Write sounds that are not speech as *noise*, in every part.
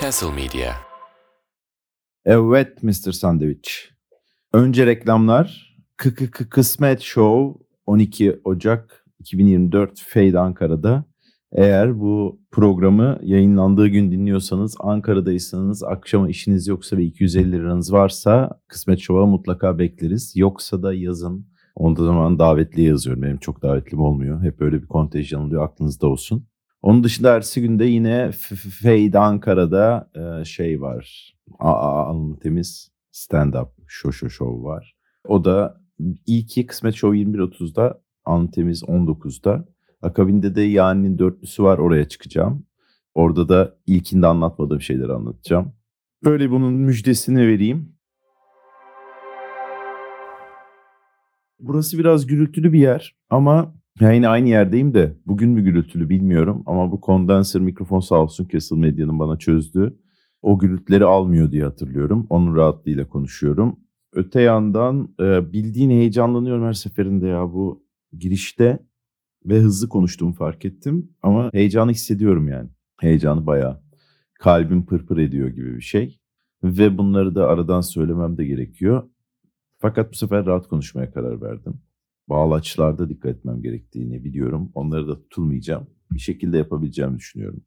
Castle Media. Evet Mr. Sandwich. Önce reklamlar. KKK Kısmet Show 12 Ocak 2024 Fade Ankara'da. Eğer bu programı yayınlandığı gün dinliyorsanız, Ankara'daysanız, akşama işiniz yoksa ve 250 liranız varsa Kısmet Show'a mutlaka bekleriz. Yoksa da yazın. Onda zaman davetli yazıyorum. Benim çok davetlim olmuyor. Hep öyle bir kontenjan oluyor. Aklınızda olsun. Onun dışında ertesi günde yine Fade Ankara'da e, şey var. Aa, alnı temiz stand-up show show show var. O da ilki Kısmet Show 21.30'da, alnı temiz 19'da. Akabinde de Yani'nin dörtlüsü var oraya çıkacağım. Orada da ilkinde anlatmadığım şeyleri anlatacağım. Böyle bunun müjdesini vereyim. Burası biraz gürültülü bir yer ama ya yine aynı yerdeyim de bugün mü gürültülü bilmiyorum ama bu kondenser mikrofon sağ olsun Castle Medya'nın bana çözdü. O gürültüleri almıyor diye hatırlıyorum. Onun rahatlığıyla konuşuyorum. Öte yandan e, bildiğin heyecanlanıyorum her seferinde ya bu girişte ve hızlı konuştuğumu fark ettim ama heyecanı hissediyorum yani. Heyecanı bayağı kalbim pırpır ediyor gibi bir şey. Ve bunları da aradan söylemem de gerekiyor. Fakat bu sefer rahat konuşmaya karar verdim. Bağlaçlarda dikkat etmem gerektiğini biliyorum. Onları da tutulmayacağım. Bir şekilde yapabileceğimi düşünüyorum.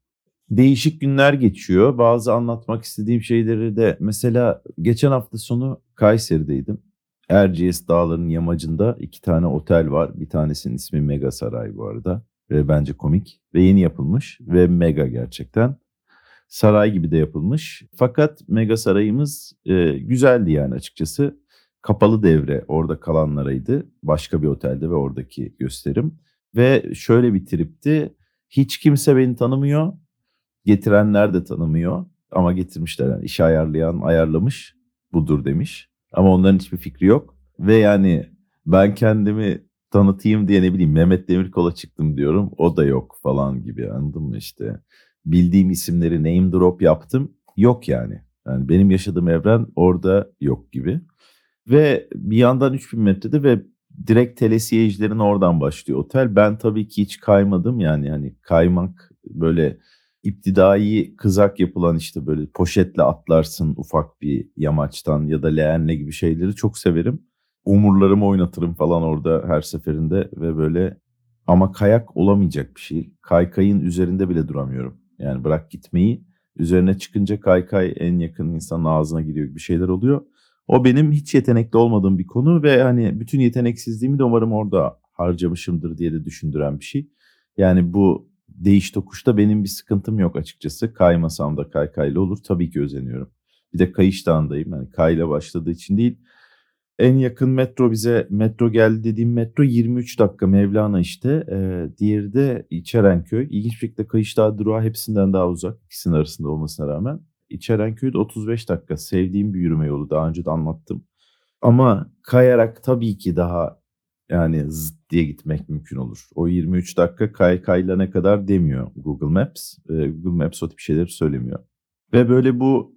Değişik günler geçiyor. Bazı anlatmak istediğim şeyleri de mesela geçen hafta sonu Kayseri'deydim. Erciyes Dağları'nın yamacında iki tane otel var. Bir tanesinin ismi Mega Saray bu arada. Ve bence komik. Ve yeni yapılmış. Ve mega gerçekten. Saray gibi de yapılmış. Fakat Mega Sarayımız e, güzeldi yani açıkçası. Kapalı devre orada kalanlaraydı. Başka bir otelde ve oradaki gösterim. Ve şöyle bir tripti. Hiç kimse beni tanımıyor. Getirenler de tanımıyor. Ama getirmişler yani işi ayarlayan ayarlamış budur demiş. Ama onların hiçbir fikri yok. Ve yani ben kendimi tanıtayım diye ne bileyim Mehmet Demirkol'a çıktım diyorum. O da yok falan gibi anladın mı işte. Bildiğim isimleri name drop yaptım. Yok yani. Yani benim yaşadığım evren orada yok gibi. Ve bir yandan 3000 metrede ve direkt telesiyecilerin oradan başlıyor otel. Ben tabii ki hiç kaymadım yani hani kaymak böyle iptidai kızak yapılan işte böyle poşetle atlarsın ufak bir yamaçtan ya da leğenle gibi şeyleri çok severim. Umurlarımı oynatırım falan orada her seferinde ve böyle ama kayak olamayacak bir şey. Kaykayın üzerinde bile duramıyorum. Yani bırak gitmeyi üzerine çıkınca kaykay en yakın insanın ağzına giriyor bir şeyler oluyor. O benim hiç yetenekli olmadığım bir konu ve hani bütün yeteneksizliğimi de umarım orada harcamışımdır diye de düşündüren bir şey. Yani bu değiş tokuşta benim bir sıkıntım yok açıkçası. Kaymasam da kaykayla olur. Tabii ki özeniyorum. Bir de kayış dağındayım. Yani kayla başladığı için değil. En yakın metro bize metro geldi dediğim metro 23 dakika Mevlana işte. Ee, diğeri de İçerenköy. İlginç bir şekilde Kayış Dağı durağı hepsinden daha uzak. İkisinin arasında olmasına rağmen. İçerenköy de 35 dakika. Sevdiğim bir yürüme yolu. Daha önce de anlattım. Ama kayarak tabii ki daha yani zıt diye gitmek mümkün olur. O 23 dakika kay kayla ne kadar demiyor Google Maps. Ee, Google Maps o tip şeyleri söylemiyor. Ve böyle bu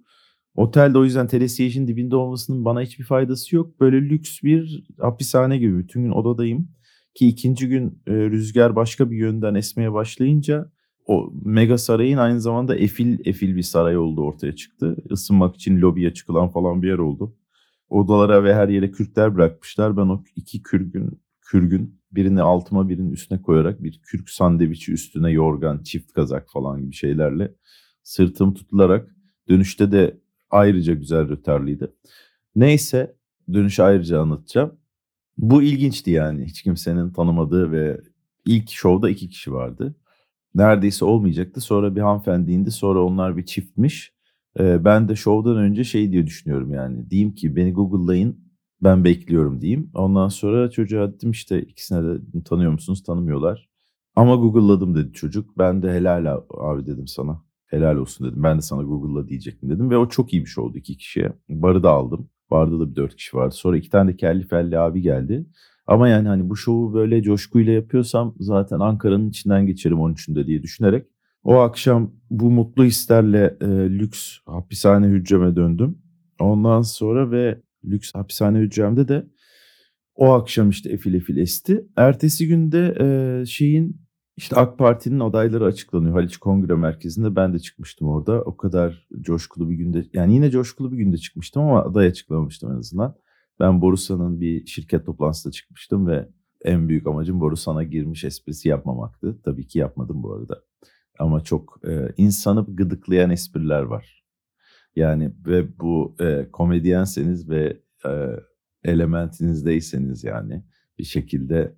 otelde o yüzden telesiyejin dibinde olmasının bana hiçbir faydası yok. Böyle lüks bir hapishane gibi bütün gün odadayım. Ki ikinci gün e, rüzgar başka bir yönden esmeye başlayınca o mega sarayın aynı zamanda efil efil bir saray olduğu ortaya çıktı. Isınmak için lobiye çıkılan falan bir yer oldu odalara ve her yere kürkler bırakmışlar. Ben o iki kürgün, kürgün birini altıma birinin üstüne koyarak bir kürk sandviçi üstüne yorgan, çift kazak falan gibi şeylerle sırtım tutularak dönüşte de ayrıca güzel rötarlıydı. Neyse dönüş ayrıca anlatacağım. Bu ilginçti yani hiç kimsenin tanımadığı ve ilk şovda iki kişi vardı. Neredeyse olmayacaktı. Sonra bir hanımefendi indi. Sonra onlar bir çiftmiş. Ee, ben de şovdan önce şey diye düşünüyorum yani. Diyeyim ki beni Google'layın ben bekliyorum diyeyim. Ondan sonra çocuğa dedim işte ikisine de tanıyor musunuz tanımıyorlar. Ama Google'ladım dedi çocuk. Ben de helal abi dedim sana. Helal olsun dedim. Ben de sana Google'la diyecektim dedim. Ve o çok iyi bir şey oldu iki kişiye. Barı da aldım. Barda da bir dört kişi vardı. Sonra iki tane de kelli felli abi geldi. Ama yani hani bu şovu böyle coşkuyla yapıyorsam zaten Ankara'nın içinden geçerim 13'ünde diye düşünerek o akşam bu mutlu hislerle e, lüks hapishane hücreme döndüm. Ondan sonra ve lüks hapishane hücremde de o akşam işte efil efil esti. Ertesi günde e, şeyin İşte AK Parti'nin adayları açıklanıyor Haliç Kongre Merkezi'nde. Ben de çıkmıştım orada. O kadar coşkulu bir günde yani yine coşkulu bir günde çıkmıştım ama aday açıklamamıştım en azından. Ben Borusan'ın bir şirket toplantısında çıkmıştım ve en büyük amacım Borusan'a girmiş esprisi yapmamaktı. Tabii ki yapmadım bu arada. Ama çok e, insanı gıdıklayan espriler var. Yani ve bu e, komedyenseniz ve e, elementinizdeyseniz yani bir şekilde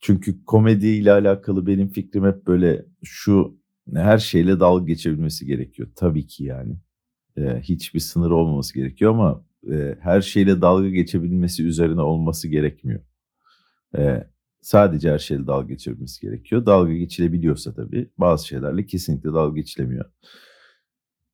çünkü komediyle alakalı benim fikrim hep böyle şu her şeyle dalga geçebilmesi gerekiyor. Tabii ki yani. E, hiçbir sınır olmaması gerekiyor ama e, her şeyle dalga geçebilmesi üzerine olması gerekmiyor. E, sadece her şeyle dalga geçebilmesi gerekiyor. Dalga geçilebiliyorsa tabii bazı şeylerle kesinlikle dalga geçilemiyor.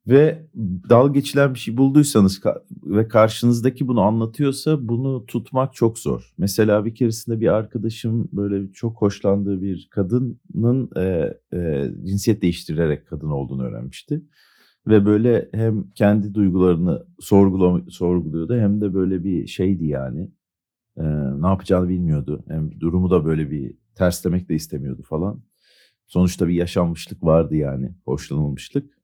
Ve dalga geçilen bir şey bulduysanız ve karşınızdaki bunu anlatıyorsa bunu tutmak çok zor. Mesela bir keresinde bir arkadaşım böyle çok hoşlandığı bir kadının e, e, cinsiyet değiştirerek kadın olduğunu öğrenmişti. Ve böyle hem kendi duygularını sorguluyordu hem de böyle bir şeydi yani. E, ne yapacağını bilmiyordu. Hem durumu da böyle bir terslemek de istemiyordu falan. Sonuçta bir yaşanmışlık vardı yani, hoşlanılmışlık.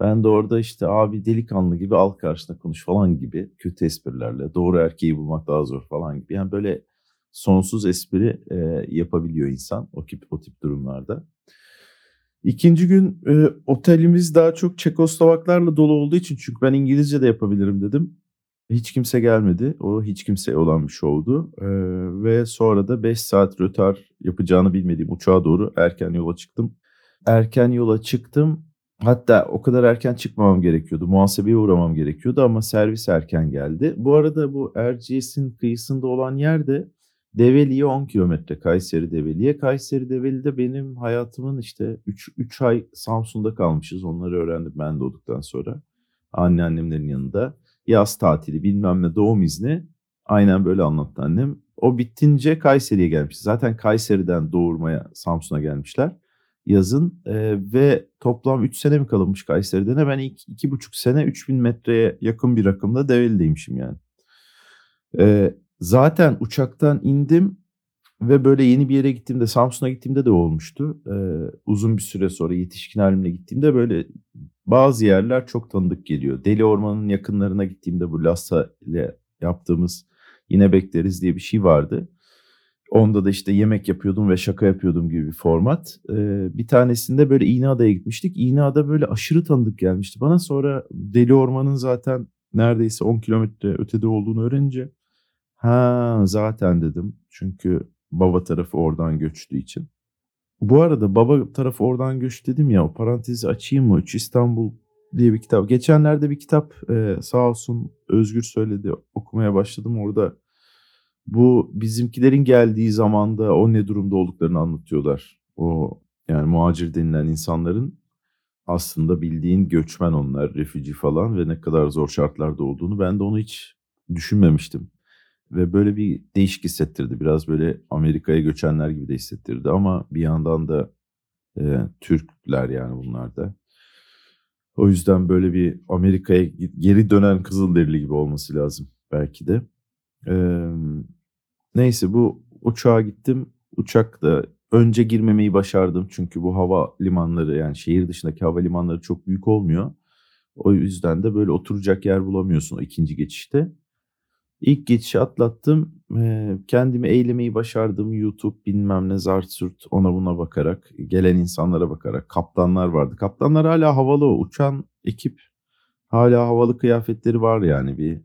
Ben de orada işte abi delikanlı gibi al karşısına konuş falan gibi kötü esprilerle doğru erkeği bulmak daha zor falan gibi. Yani böyle sonsuz espri e, yapabiliyor insan o tip o tip durumlarda. İkinci gün e, otelimiz daha çok Çekoslovaklarla dolu olduğu için çünkü ben İngilizce de yapabilirim dedim. Hiç kimse gelmedi. O hiç kimse olan bir şovdu. Ee, ve sonra da 5 saat rötar yapacağını bilmediğim uçağa doğru erken yola çıktım. Erken yola çıktım. Hatta o kadar erken çıkmamam gerekiyordu. Muhasebeye uğramam gerekiyordu ama servis erken geldi. Bu arada bu Erciyes'in kıyısında olan yerde Develi'ye 10 kilometre Kayseri Develi'ye. Kayseri Develi'de benim hayatımın işte 3, 3 ay Samsun'da kalmışız. Onları öğrendim ben doğduktan sonra. Anneannemlerin yanında. Yaz tatili bilmem ne doğum izni. Aynen böyle anlattı annem. O bittince Kayseri'ye gelmiş. Zaten Kayseri'den doğurmaya Samsun'a gelmişler yazın e, ve toplam 3 sene mi kalınmış Kayseri'de ne ben ilk 2,5 sene 3000 metreye yakın bir rakımda Develi'deymişim yani. E, zaten uçaktan indim ve böyle yeni bir yere gittiğimde Samsun'a gittiğimde de olmuştu. E, uzun bir süre sonra yetişkin halimle gittiğimde böyle bazı yerler çok tanıdık geliyor. Deli Orman'ın yakınlarına gittiğimde bu Lassa ile yaptığımız yine bekleriz diye bir şey vardı. Onda da işte yemek yapıyordum ve şaka yapıyordum gibi bir format. Ee, bir tanesinde böyle İğneada'ya gitmiştik. İğneada böyle aşırı tanıdık gelmişti bana. Sonra Deli Orman'ın zaten neredeyse 10 kilometre ötede olduğunu öğrenince ha zaten dedim. Çünkü baba tarafı oradan göçtüğü için. Bu arada baba tarafı oradan göç dedim ya o parantezi açayım mı? Üç İstanbul diye bir kitap. Geçenlerde bir kitap e, sağ olsun Özgür söyledi okumaya başladım. Orada bu bizimkilerin geldiği zamanda o ne durumda olduklarını anlatıyorlar. O yani muhacir denilen insanların aslında bildiğin göçmen onlar, refüji falan ve ne kadar zor şartlarda olduğunu ben de onu hiç düşünmemiştim. Ve böyle bir değişik hissettirdi. Biraz böyle Amerika'ya göçenler gibi de hissettirdi ama bir yandan da e, Türkler yani bunlar da. O yüzden böyle bir Amerika'ya geri dönen Kızılderili gibi olması lazım belki de. Ee, neyse bu uçağa gittim. Uçakta önce girmemeyi başardım. Çünkü bu hava limanları yani şehir dışındaki hava limanları çok büyük olmuyor. O yüzden de böyle oturacak yer bulamıyorsun o ikinci geçişte. İlk geçişi atlattım. kendimi eğlemeyi başardım. YouTube bilmem ne zart ona buna bakarak. Gelen insanlara bakarak. Kaptanlar vardı. Kaptanlar hala havalı. Uçan ekip hala havalı kıyafetleri var yani. Bir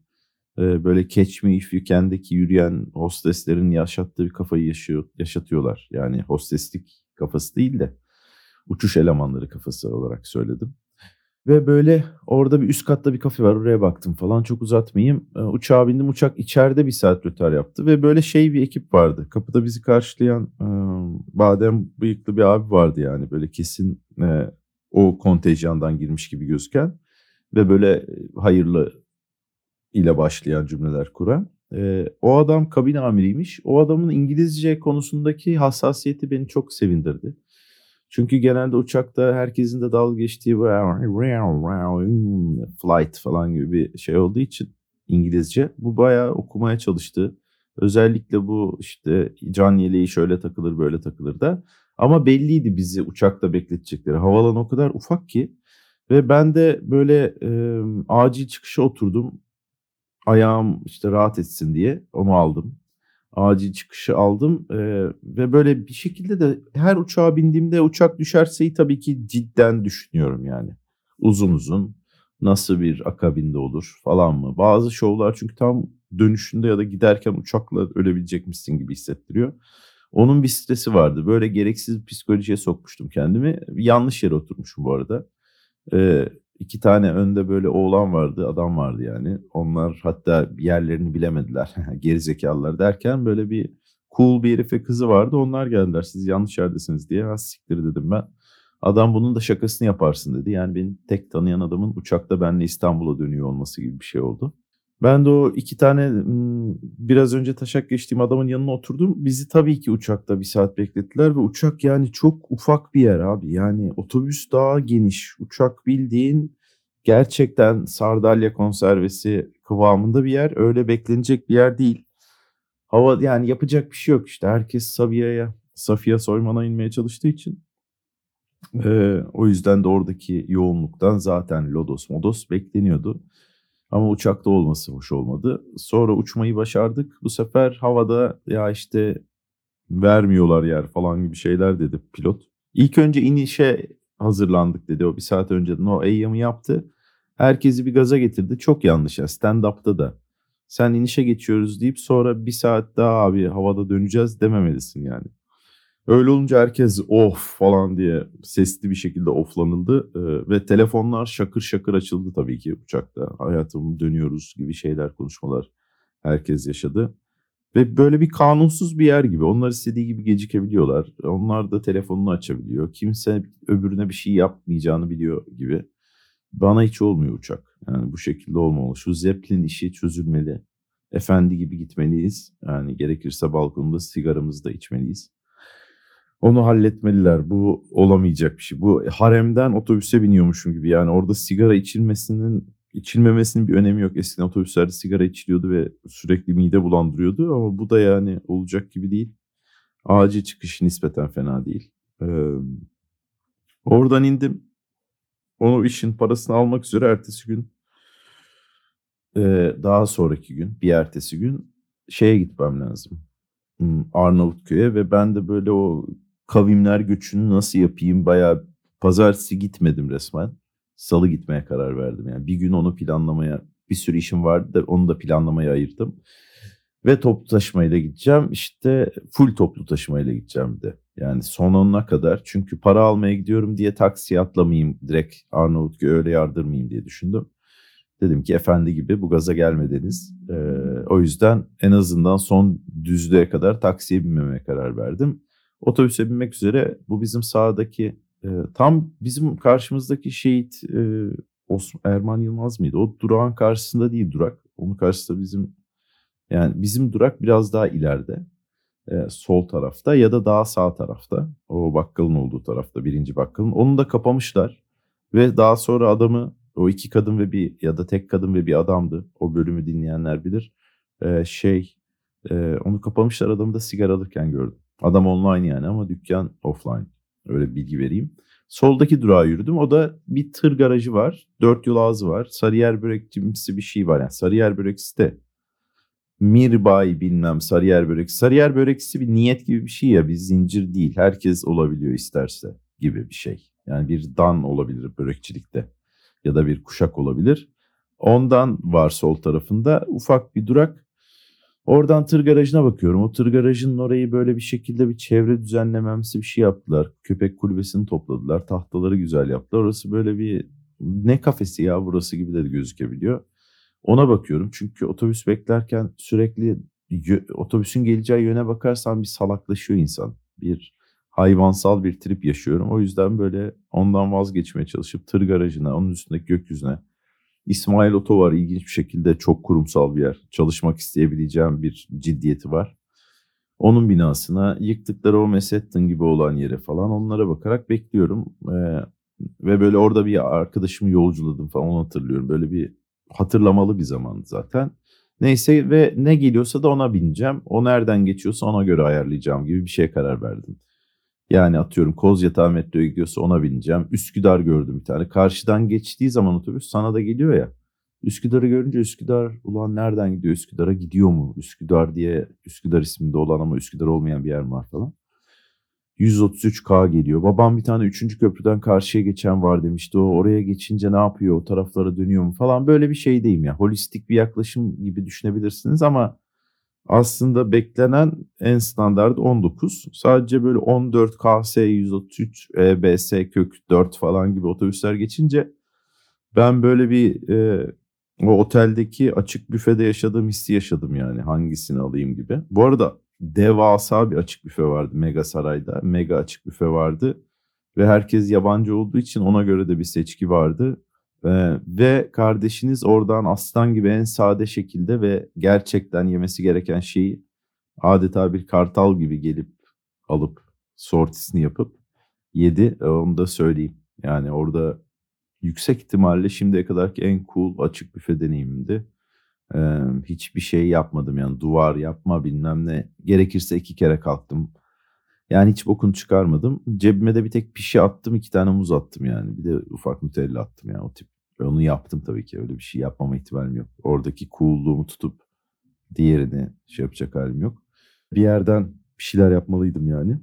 böyle Catch Me If You Can'deki yürüyen hosteslerin yaşattığı bir kafayı yaşıyor, yaşatıyorlar. Yani hosteslik kafası değil de uçuş elemanları kafası olarak söyledim. Ve böyle orada bir üst katta bir kafe var oraya baktım falan çok uzatmayayım. Uçağa bindim uçak içeride bir saat rötar yaptı ve böyle şey bir ekip vardı. Kapıda bizi karşılayan badem bıyıklı bir abi vardı yani böyle kesin o kontenjandan girmiş gibi gözüken. Ve böyle hayırlı ile başlayan cümleler kuran. E, o adam kabin amiriymiş. O adamın İngilizce konusundaki hassasiyeti beni çok sevindirdi. Çünkü genelde uçakta herkesin de dalga geçtiği flight falan gibi bir şey olduğu için İngilizce bu bayağı okumaya çalıştı. Özellikle bu işte can yeleği şöyle takılır böyle takılır da. Ama belliydi bizi uçakta bekletecekleri. Havalan o kadar ufak ki. Ve ben de böyle e, acil çıkışa oturdum. Ayağım işte rahat etsin diye onu aldım. Acil çıkışı aldım e, ve böyle bir şekilde de her uçağa bindiğimde uçak düşerseyi tabii ki cidden düşünüyorum yani. Uzun uzun nasıl bir akabinde olur falan mı? Bazı şovlar çünkü tam dönüşünde ya da giderken uçakla ölebilecekmişsin gibi hissettiriyor. Onun bir stresi vardı. Böyle gereksiz psikolojiye sokmuştum kendimi. Yanlış yere oturmuşum bu arada. Ee, iki tane önde böyle oğlan vardı, adam vardı yani. Onlar hatta yerlerini bilemediler. *laughs* Gerizekalılar derken böyle bir cool bir herif kızı vardı. Onlar geldiler. Siz yanlış yerdesiniz diye. Az siktir dedim ben. Adam bunun da şakasını yaparsın dedi. Yani beni tek tanıyan adamın uçakta benle İstanbul'a dönüyor olması gibi bir şey oldu. Ben de o iki tane biraz önce taşak geçtiğim adamın yanına oturdum. Bizi tabii ki uçakta bir saat beklettiler ve uçak yani çok ufak bir yer abi. Yani otobüs daha geniş. Uçak bildiğin gerçekten sardalya konservesi kıvamında bir yer. Öyle beklenecek bir yer değil. Hava yani yapacak bir şey yok işte. Herkes Sabiha'ya, Safiye Soyman'a inmeye çalıştığı için. Ee, o yüzden de oradaki yoğunluktan zaten Lodos, Modos bekleniyordu. Ama uçakta olması hoş olmadı. Sonra uçmayı başardık. Bu sefer havada ya işte vermiyorlar yer falan gibi şeyler dedi pilot. İlk önce inişe hazırlandık dedi. O bir saat önceden o eyyamı yaptı. Herkesi bir gaza getirdi. Çok yanlış ya stand-up'ta da. Sen inişe geçiyoruz deyip sonra bir saat daha abi havada döneceğiz dememelisin yani. Öyle olunca herkes of falan diye sesli bir şekilde oflanıldı ee, ve telefonlar şakır şakır açıldı tabii ki uçakta. Hayatım dönüyoruz gibi şeyler konuşmalar herkes yaşadı. Ve böyle bir kanunsuz bir yer gibi. Onlar istediği gibi gecikebiliyorlar. Onlar da telefonunu açabiliyor. Kimse öbürüne bir şey yapmayacağını biliyor gibi. Bana hiç olmuyor uçak. Yani bu şekilde olmamalı. Şu Zeppelin işi çözülmeli. Efendi gibi gitmeliyiz. Yani gerekirse balkonda sigaramızı da içmeliyiz. Onu halletmeliler. Bu olamayacak bir şey. Bu haremden otobüse biniyormuşum gibi. Yani orada sigara içilmesinin içilmemesinin bir önemi yok. Eskiden otobüslerde sigara içiliyordu ve sürekli mide bulandırıyordu ama bu da yani olacak gibi değil. Acil çıkış nispeten fena değil. Ee, oradan indim. Onu işin parasını almak üzere ertesi gün e, daha sonraki gün bir ertesi gün şeye gitmem lazım. Hmm, Arnavutköy'e ve ben de böyle o kavimler göçünü nasıl yapayım bayağı pazartesi gitmedim resmen. Salı gitmeye karar verdim. Yani bir gün onu planlamaya bir sürü işim vardı da onu da planlamaya ayırdım. Ve toplu taşımayla gideceğim. İşte full toplu taşımayla gideceğim de. Yani sonuna kadar. Çünkü para almaya gidiyorum diye taksiye atlamayayım. Direkt Arnavutköy öyle yardırmayayım diye düşündüm. Dedim ki efendi gibi bu gaza gelmediniz. Ee, o yüzden en azından son düzlüğe kadar taksiye binmemeye karar verdim. Otobüse binmek üzere bu bizim sağdaki e, tam bizim karşımızdaki şehit e, Osman, Erman Yılmaz mıydı? O durağın karşısında değil durak. Onun karşısında bizim yani bizim durak biraz daha ileride. E, sol tarafta ya da daha sağ tarafta. O bakkalın olduğu tarafta birinci bakkalın. Onu da kapamışlar. Ve daha sonra adamı o iki kadın ve bir ya da tek kadın ve bir adamdı. O bölümü dinleyenler bilir. E, şey e, onu kapamışlar adamı da sigara alırken gördüm. Adam online yani ama dükkan offline. Öyle bilgi vereyim. Soldaki durağa yürüdüm. O da bir tır garajı var. Dört yol ağzı var. Sarıyer börekçimsi bir şey var. Yani Sarıyer börekçisi de Mirbay bilmem Sarıyer böreksi. Sarıyer böreksi bir niyet gibi bir şey ya. Bir zincir değil. Herkes olabiliyor isterse gibi bir şey. Yani bir dan olabilir börekçilikte. Ya da bir kuşak olabilir. Ondan var sol tarafında ufak bir durak. Oradan tır garajına bakıyorum. O tır garajının orayı böyle bir şekilde bir çevre düzenlememsi bir şey yaptılar. Köpek kulübesini topladılar. Tahtaları güzel yaptılar. Orası böyle bir ne kafesi ya burası gibi de gözükebiliyor. Ona bakıyorum çünkü otobüs beklerken sürekli otobüsün geleceği yöne bakarsan bir salaklaşıyor insan. Bir hayvansal bir trip yaşıyorum. O yüzden böyle ondan vazgeçmeye çalışıp tır garajına, onun üstündeki gökyüzüne İsmail Oto var ilginç bir şekilde çok kurumsal bir yer. Çalışmak isteyebileceğim bir ciddiyeti var. Onun binasına yıktıkları o Manhattan gibi olan yere falan onlara bakarak bekliyorum. Ee, ve böyle orada bir arkadaşımı yolculadım falan onu hatırlıyorum. Böyle bir hatırlamalı bir zamandı zaten. Neyse ve ne geliyorsa da ona bineceğim. O nereden geçiyorsa ona göre ayarlayacağım gibi bir şeye karar verdim. Yani atıyorum Kozyatağı metroya gidiyorsa ona bineceğim. Üsküdar gördüm bir tane. Karşıdan geçtiği zaman otobüs sana da geliyor ya. Üsküdar'ı görünce Üsküdar ulan nereden gidiyor Üsküdar'a gidiyor mu? Üsküdar diye Üsküdar isminde olan ama Üsküdar olmayan bir yer mi var falan. 133K geliyor. Babam bir tane 3. köprüden karşıya geçen var demişti. O oraya geçince ne yapıyor? O taraflara dönüyor mu falan. Böyle bir şey değil ya. Holistik bir yaklaşım gibi düşünebilirsiniz ama aslında beklenen en standart 19. Sadece böyle 14 KS 133 EBS kök 4 falan gibi otobüsler geçince ben böyle bir e, o oteldeki açık büfede yaşadığım hissi yaşadım yani hangisini alayım gibi. Bu arada devasa bir açık büfe vardı Mega Saray'da. Mega açık büfe vardı ve herkes yabancı olduğu için ona göre de bir seçki vardı. Ee, ve kardeşiniz oradan aslan gibi en sade şekilde ve gerçekten yemesi gereken şeyi adeta bir kartal gibi gelip alıp sortisini yapıp yedi. Ee, onu da söyleyeyim. Yani orada yüksek ihtimalle şimdiye kadarki en cool açık büfe deneyimimdi. Ee, hiçbir şey yapmadım yani duvar yapma bilmem ne. Gerekirse iki kere kalktım. Yani hiç bokunu çıkarmadım. Cebime de bir tek pişi attım, iki tane muz attım yani. Bir de ufak nutella attım yani o tip. Onu yaptım tabii ki. Öyle bir şey yapmama ihtimalim yok. Oradaki coolluğumu tutup diğerini şey yapacak halim yok. Bir yerden bir şeyler yapmalıydım yani.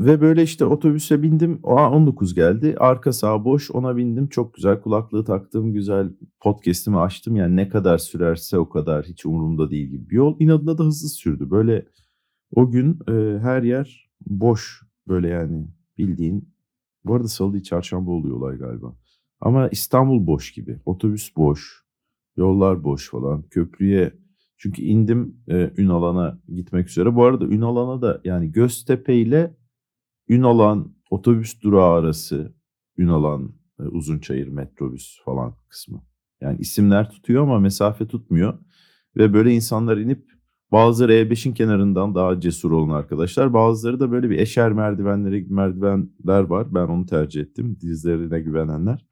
Ve böyle işte otobüse bindim. O 19 geldi. Arka sağ boş. Ona bindim. Çok güzel kulaklığı taktım. Güzel podcast'imi açtım. Yani ne kadar sürerse o kadar hiç umurumda değil gibi bir yol. İnadına da hızlı sürdü. Böyle o gün e, her yer boş. Böyle yani bildiğin. Bu arada salı değil çarşamba oluyor olay galiba. Ama İstanbul boş gibi. Otobüs boş. Yollar boş falan. Köprüye çünkü indim e, Ünalan'a gitmek üzere. Bu arada Ünalan'a da yani Göztepe ile Ünalan otobüs durağı arası Ünalan e, Uzunçayır metrobüs falan kısmı. Yani isimler tutuyor ama mesafe tutmuyor. Ve böyle insanlar inip bazıları E5'in kenarından daha cesur olan arkadaşlar. Bazıları da böyle bir eşer merdivenleri merdivenler var. Ben onu tercih ettim. Dizlerine güvenenler.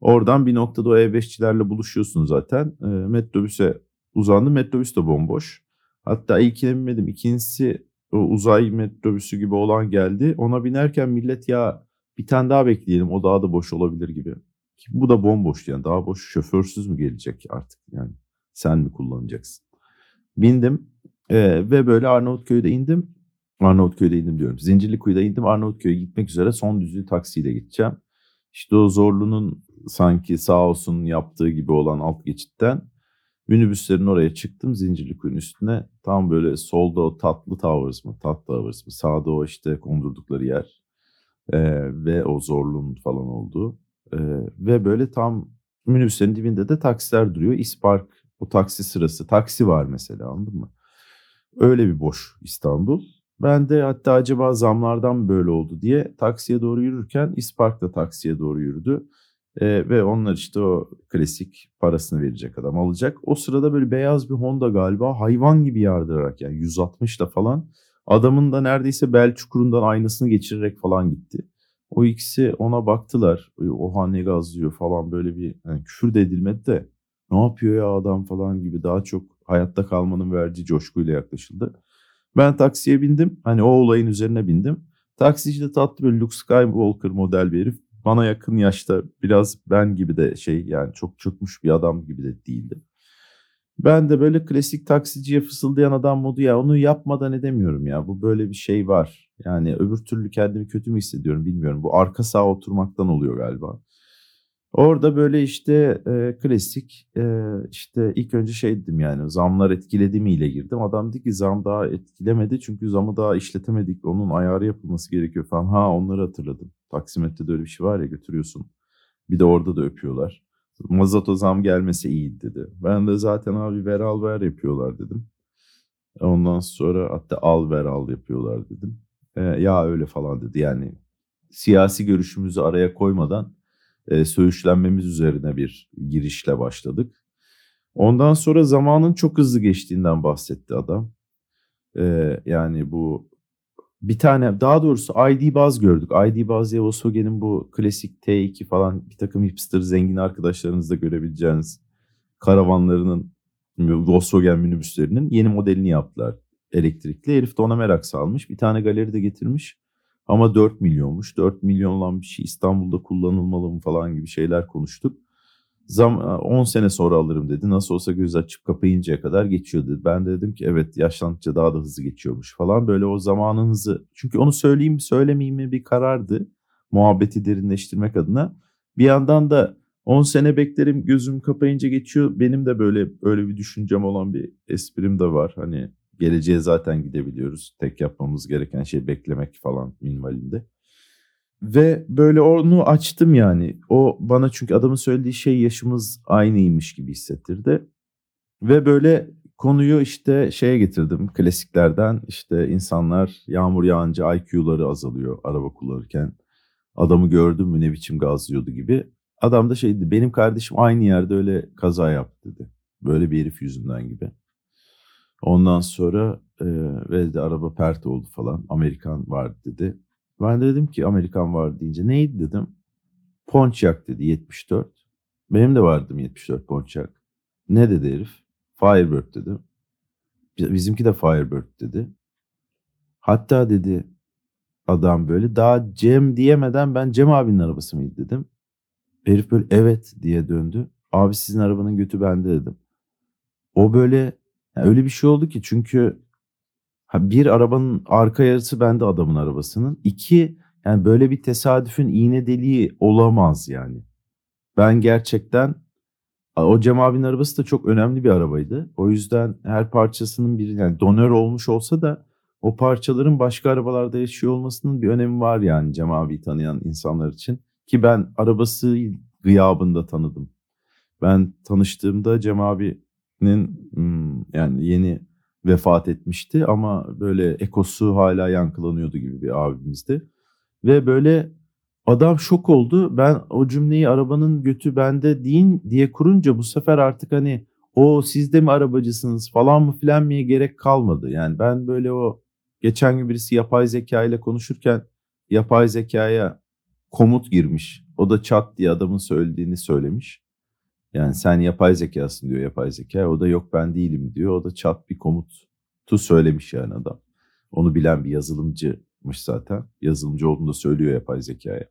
Oradan bir noktada o E5'çilerle buluşuyorsun zaten. E, metrobüse uzandım. Metrobüs de bomboş. Hatta ilkine binmedim. İkincisi o uzay metrobüsü gibi olan geldi. Ona binerken millet ya bir tane daha bekleyelim o daha da boş olabilir gibi. Ki bu da bomboş yani daha boş şoförsüz mü gelecek artık yani sen mi kullanacaksın? Bindim e, ve böyle Arnavutköy'de indim. Arnavutköy'de indim diyorum. Zincirlikuyu'da indim. Arnavutköy'e gitmek üzere son düzlüğü taksiyle gideceğim. İşte o Zorlu'nun sanki sağ olsun yaptığı gibi olan alt geçitten minibüslerin oraya çıktım Zincirlikuyu'nun üstüne. Tam böyle solda o tatlı towers mı? Tatlı towers mı? Sağda o işte kondurdukları yer. Ee, ve o zorluğun falan olduğu. Ee, ve böyle tam minibüslerin dibinde de taksiler duruyor. İspark o taksi sırası. Taksi var mesela anladın mı? Öyle bir boş İstanbul. Ben de hatta acaba zamlardan böyle oldu diye taksiye doğru yürürken İspark da taksiye doğru yürüdü. E, ve onlar işte o klasik parasını verecek adam alacak. O sırada böyle beyaz bir Honda galiba hayvan gibi yardırarak yani 160 da falan adamın da neredeyse bel çukurundan aynasını geçirerek falan gitti. O ikisi ona baktılar. Oha ne gazlıyor falan böyle bir yani küfür de edilmedi de ne yapıyor ya adam falan gibi daha çok hayatta kalmanın verdiği coşkuyla yaklaşıldı. Ben taksiye bindim. Hani o olayın üzerine bindim. Taksici de tatlı bir Luke Skywalker model bir herif. Bana yakın yaşta biraz ben gibi de şey yani çok çökmüş bir adam gibi de değildi. Ben de böyle klasik taksiciye fısıldayan adam modu ya onu yapmadan edemiyorum ya. Bu böyle bir şey var. Yani öbür türlü kendimi kötü mü hissediyorum bilmiyorum. Bu arka sağa oturmaktan oluyor galiba. Orada böyle işte e, klasik e, işte ilk önce şey dedim yani zamlar etkiledi mi ile girdim. Adam dedi ki zam daha etkilemedi çünkü zamı daha işletemedik. Onun ayarı yapılması gerekiyor falan. Ha onları hatırladım. Taksimetrede öyle bir şey var ya götürüyorsun. Bir de orada da öpüyorlar. Mazoto zam gelmese iyiydi dedi. Ben de zaten abi ver al ver yapıyorlar dedim. Ondan sonra hatta al ver al yapıyorlar dedim. E, ya öyle falan dedi yani siyasi görüşümüzü araya koymadan e, söğüşlenmemiz üzerine bir girişle başladık. Ondan sonra zamanın çok hızlı geçtiğinden bahsetti adam. E, yani bu bir tane daha doğrusu ID Buzz gördük. ID Buzz ya Volkswagen'in bu klasik T2 falan bir takım hipster zengin arkadaşlarınızda görebileceğiniz karavanlarının Volkswagen minibüslerinin yeni modelini yaptılar elektrikli. Herif de ona merak salmış. Bir tane galeri de getirmiş. Ama 4 milyonmuş. 4 milyon olan bir şey İstanbul'da kullanılmalı mı falan gibi şeyler konuştuk. Zam 10 sene sonra alırım dedi. Nasıl olsa göz açıp kapayıncaya kadar geçiyor dedi. Ben de dedim ki evet yaşlandıkça daha da hızlı geçiyormuş falan. Böyle o zamanın hızı. Çünkü onu söyleyeyim söylemeyeyim mi bir karardı. Muhabbeti derinleştirmek adına. Bir yandan da 10 sene beklerim gözüm kapayınca geçiyor. Benim de böyle öyle bir düşüncem olan bir esprim de var. Hani geleceğe zaten gidebiliyoruz. Tek yapmamız gereken şey beklemek falan minvalinde. Ve böyle onu açtım yani. O bana çünkü adamın söylediği şey yaşımız aynıymış gibi hissettirdi. Ve böyle konuyu işte şeye getirdim klasiklerden işte insanlar yağmur yağınca IQ'ları azalıyor araba kullanırken. Adamı gördüm mü ne biçim gazlıyordu gibi. Adam da şeydi benim kardeşim aynı yerde öyle kaza yaptı dedi. Böyle bir herif yüzünden gibi. Ondan sonra e, ve de araba pert oldu falan. Amerikan vardı dedi. Ben de dedim ki Amerikan var deyince neydi dedim. Pontiac dedi 74. Benim de vardı 74 Pontiac. Ne dedi herif? Firebird dedim. Bizimki de Firebird dedi. Hatta dedi adam böyle daha Cem diyemeden ben Cem abinin arabası mıydı dedim. Herif böyle evet diye döndü. Abi sizin arabanın götü bende dedim. O böyle yani öyle bir şey oldu ki çünkü bir arabanın arka yarısı bende adamın arabasının. İki yani böyle bir tesadüfün iğne deliği olamaz yani. Ben gerçekten o Cem abinin arabası da çok önemli bir arabaydı. O yüzden her parçasının bir yani donör olmuş olsa da o parçaların başka arabalarda yaşıyor olmasının bir önemi var yani Cem abiyi tanıyan insanlar için. Ki ben arabası gıyabında tanıdım. Ben tanıştığımda Cem abinin yani yeni vefat etmişti ama böyle ekosu hala yankılanıyordu gibi bir abimizdi. Ve böyle adam şok oldu. Ben o cümleyi arabanın götü bende deyin diye kurunca bu sefer artık hani o siz de mi arabacısınız falan mı filan mıya gerek kalmadı. Yani ben böyle o geçen gün birisi yapay zeka ile konuşurken yapay zekaya komut girmiş. O da çat diye adamın söylediğini söylemiş. Yani sen yapay zekasın diyor yapay zeka. O da yok ben değilim diyor. O da çat bir komutu söylemiş yani adam. Onu bilen bir yazılımcımış zaten. Yazılımcı olduğunu da söylüyor yapay zekaya.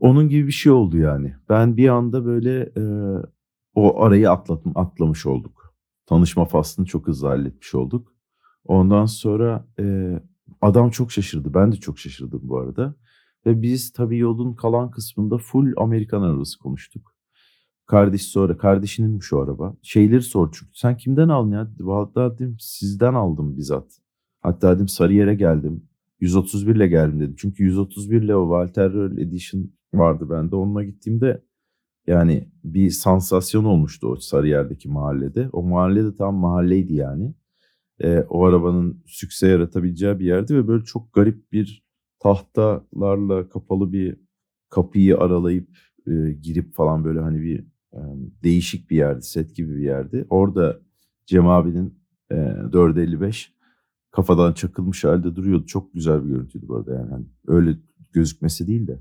Onun gibi bir şey oldu yani. Ben bir anda böyle e, o arayı atlattım, atlamış olduk. Tanışma faslını çok hızlı halletmiş olduk. Ondan sonra e, adam çok şaşırdı. Ben de çok şaşırdım bu arada. Ve biz tabii yolun kalan kısmında full Amerikan arabası konuştuk. Kardeş sonra kardeşinin şu araba. Şeyleri sor çünkü sen kimden aldın ya? Hatta dedim sizden aldım bizzat. Hatta dedim Sarıyer'e geldim. 131 ile geldim dedim. Çünkü 131 ile o Walter Earl Edition vardı bende. Onunla gittiğimde yani bir sansasyon olmuştu o Sarıyer'deki mahallede. O mahallede tam mahalleydi yani. E, o arabanın sükse yaratabileceği bir yerdi ve böyle çok garip bir tahtalarla kapalı bir kapıyı aralayıp e, girip falan böyle hani bir değişik bir yerdi, set gibi bir yerdi. Orada Cem abinin e, 455 kafadan çakılmış halde duruyordu. Çok güzel bir görüntüydü bu arada yani. Hani öyle gözükmesi değil de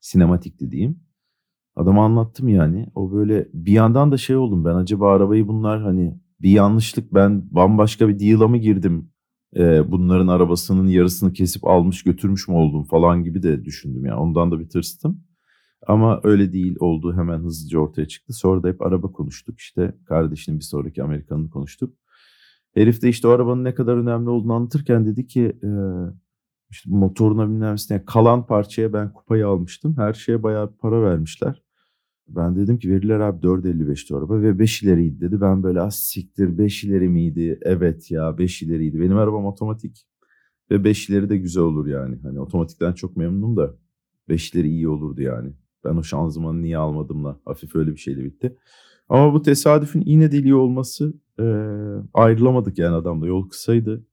sinematikti diyeyim. Adama anlattım yani. O böyle bir yandan da şey oldum ben acaba arabayı bunlar hani bir yanlışlık ben bambaşka bir deal'a mı girdim? Ee, bunların arabasının yarısını kesip almış götürmüş mü oldum falan gibi de düşündüm yani. Ondan da bir tırstım. Ama öyle değil olduğu hemen hızlıca ortaya çıktı. Sonra da hep araba konuştuk işte. Kardeşinin bir sonraki Amerikanını konuştuk. Herif de işte o arabanın ne kadar önemli olduğunu anlatırken dedi ki e, işte motoruna bilmem ne kalan parçaya ben kupayı almıştım. Her şeye bayağı para vermişler. Ben dedim ki verirler abi 4.55'ti araba ve 5 ileriydi dedi. Ben böyle az siktir 5 ileri miydi? Evet ya 5 ileriydi. Benim arabam otomatik ve 5 ileri de güzel olur yani. Hani otomatikten çok memnunum da 5 ileri iyi olurdu yani. Ben o şanzımanı niye almadımla hafif öyle bir şeyle bitti. Ama bu tesadüfün iğne deliği olması e, ayrılamadık yani adamla. Yol kısaydı.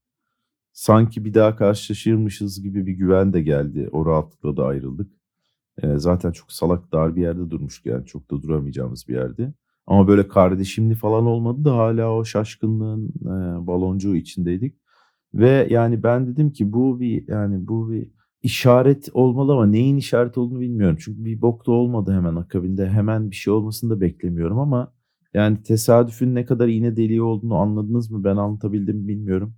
Sanki bir daha karşılaşırmışız gibi bir güven de geldi. O rahatlıkla da ayrıldık. E, zaten çok salak dar bir yerde durmuştuk yani. Çok da duramayacağımız bir yerde. Ama böyle kardeşimli falan olmadı da hala o şaşkınlığın e, baloncuğu içindeydik. Ve yani ben dedim ki bu bir yani bu bir işaret olmalı ama neyin işaret olduğunu bilmiyorum. Çünkü bir bok da olmadı hemen akabinde. Hemen bir şey olmasını da beklemiyorum ama Yani tesadüfün ne kadar iğne deliği olduğunu anladınız mı? Ben anlatabildim mi bilmiyorum.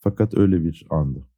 Fakat öyle bir andı.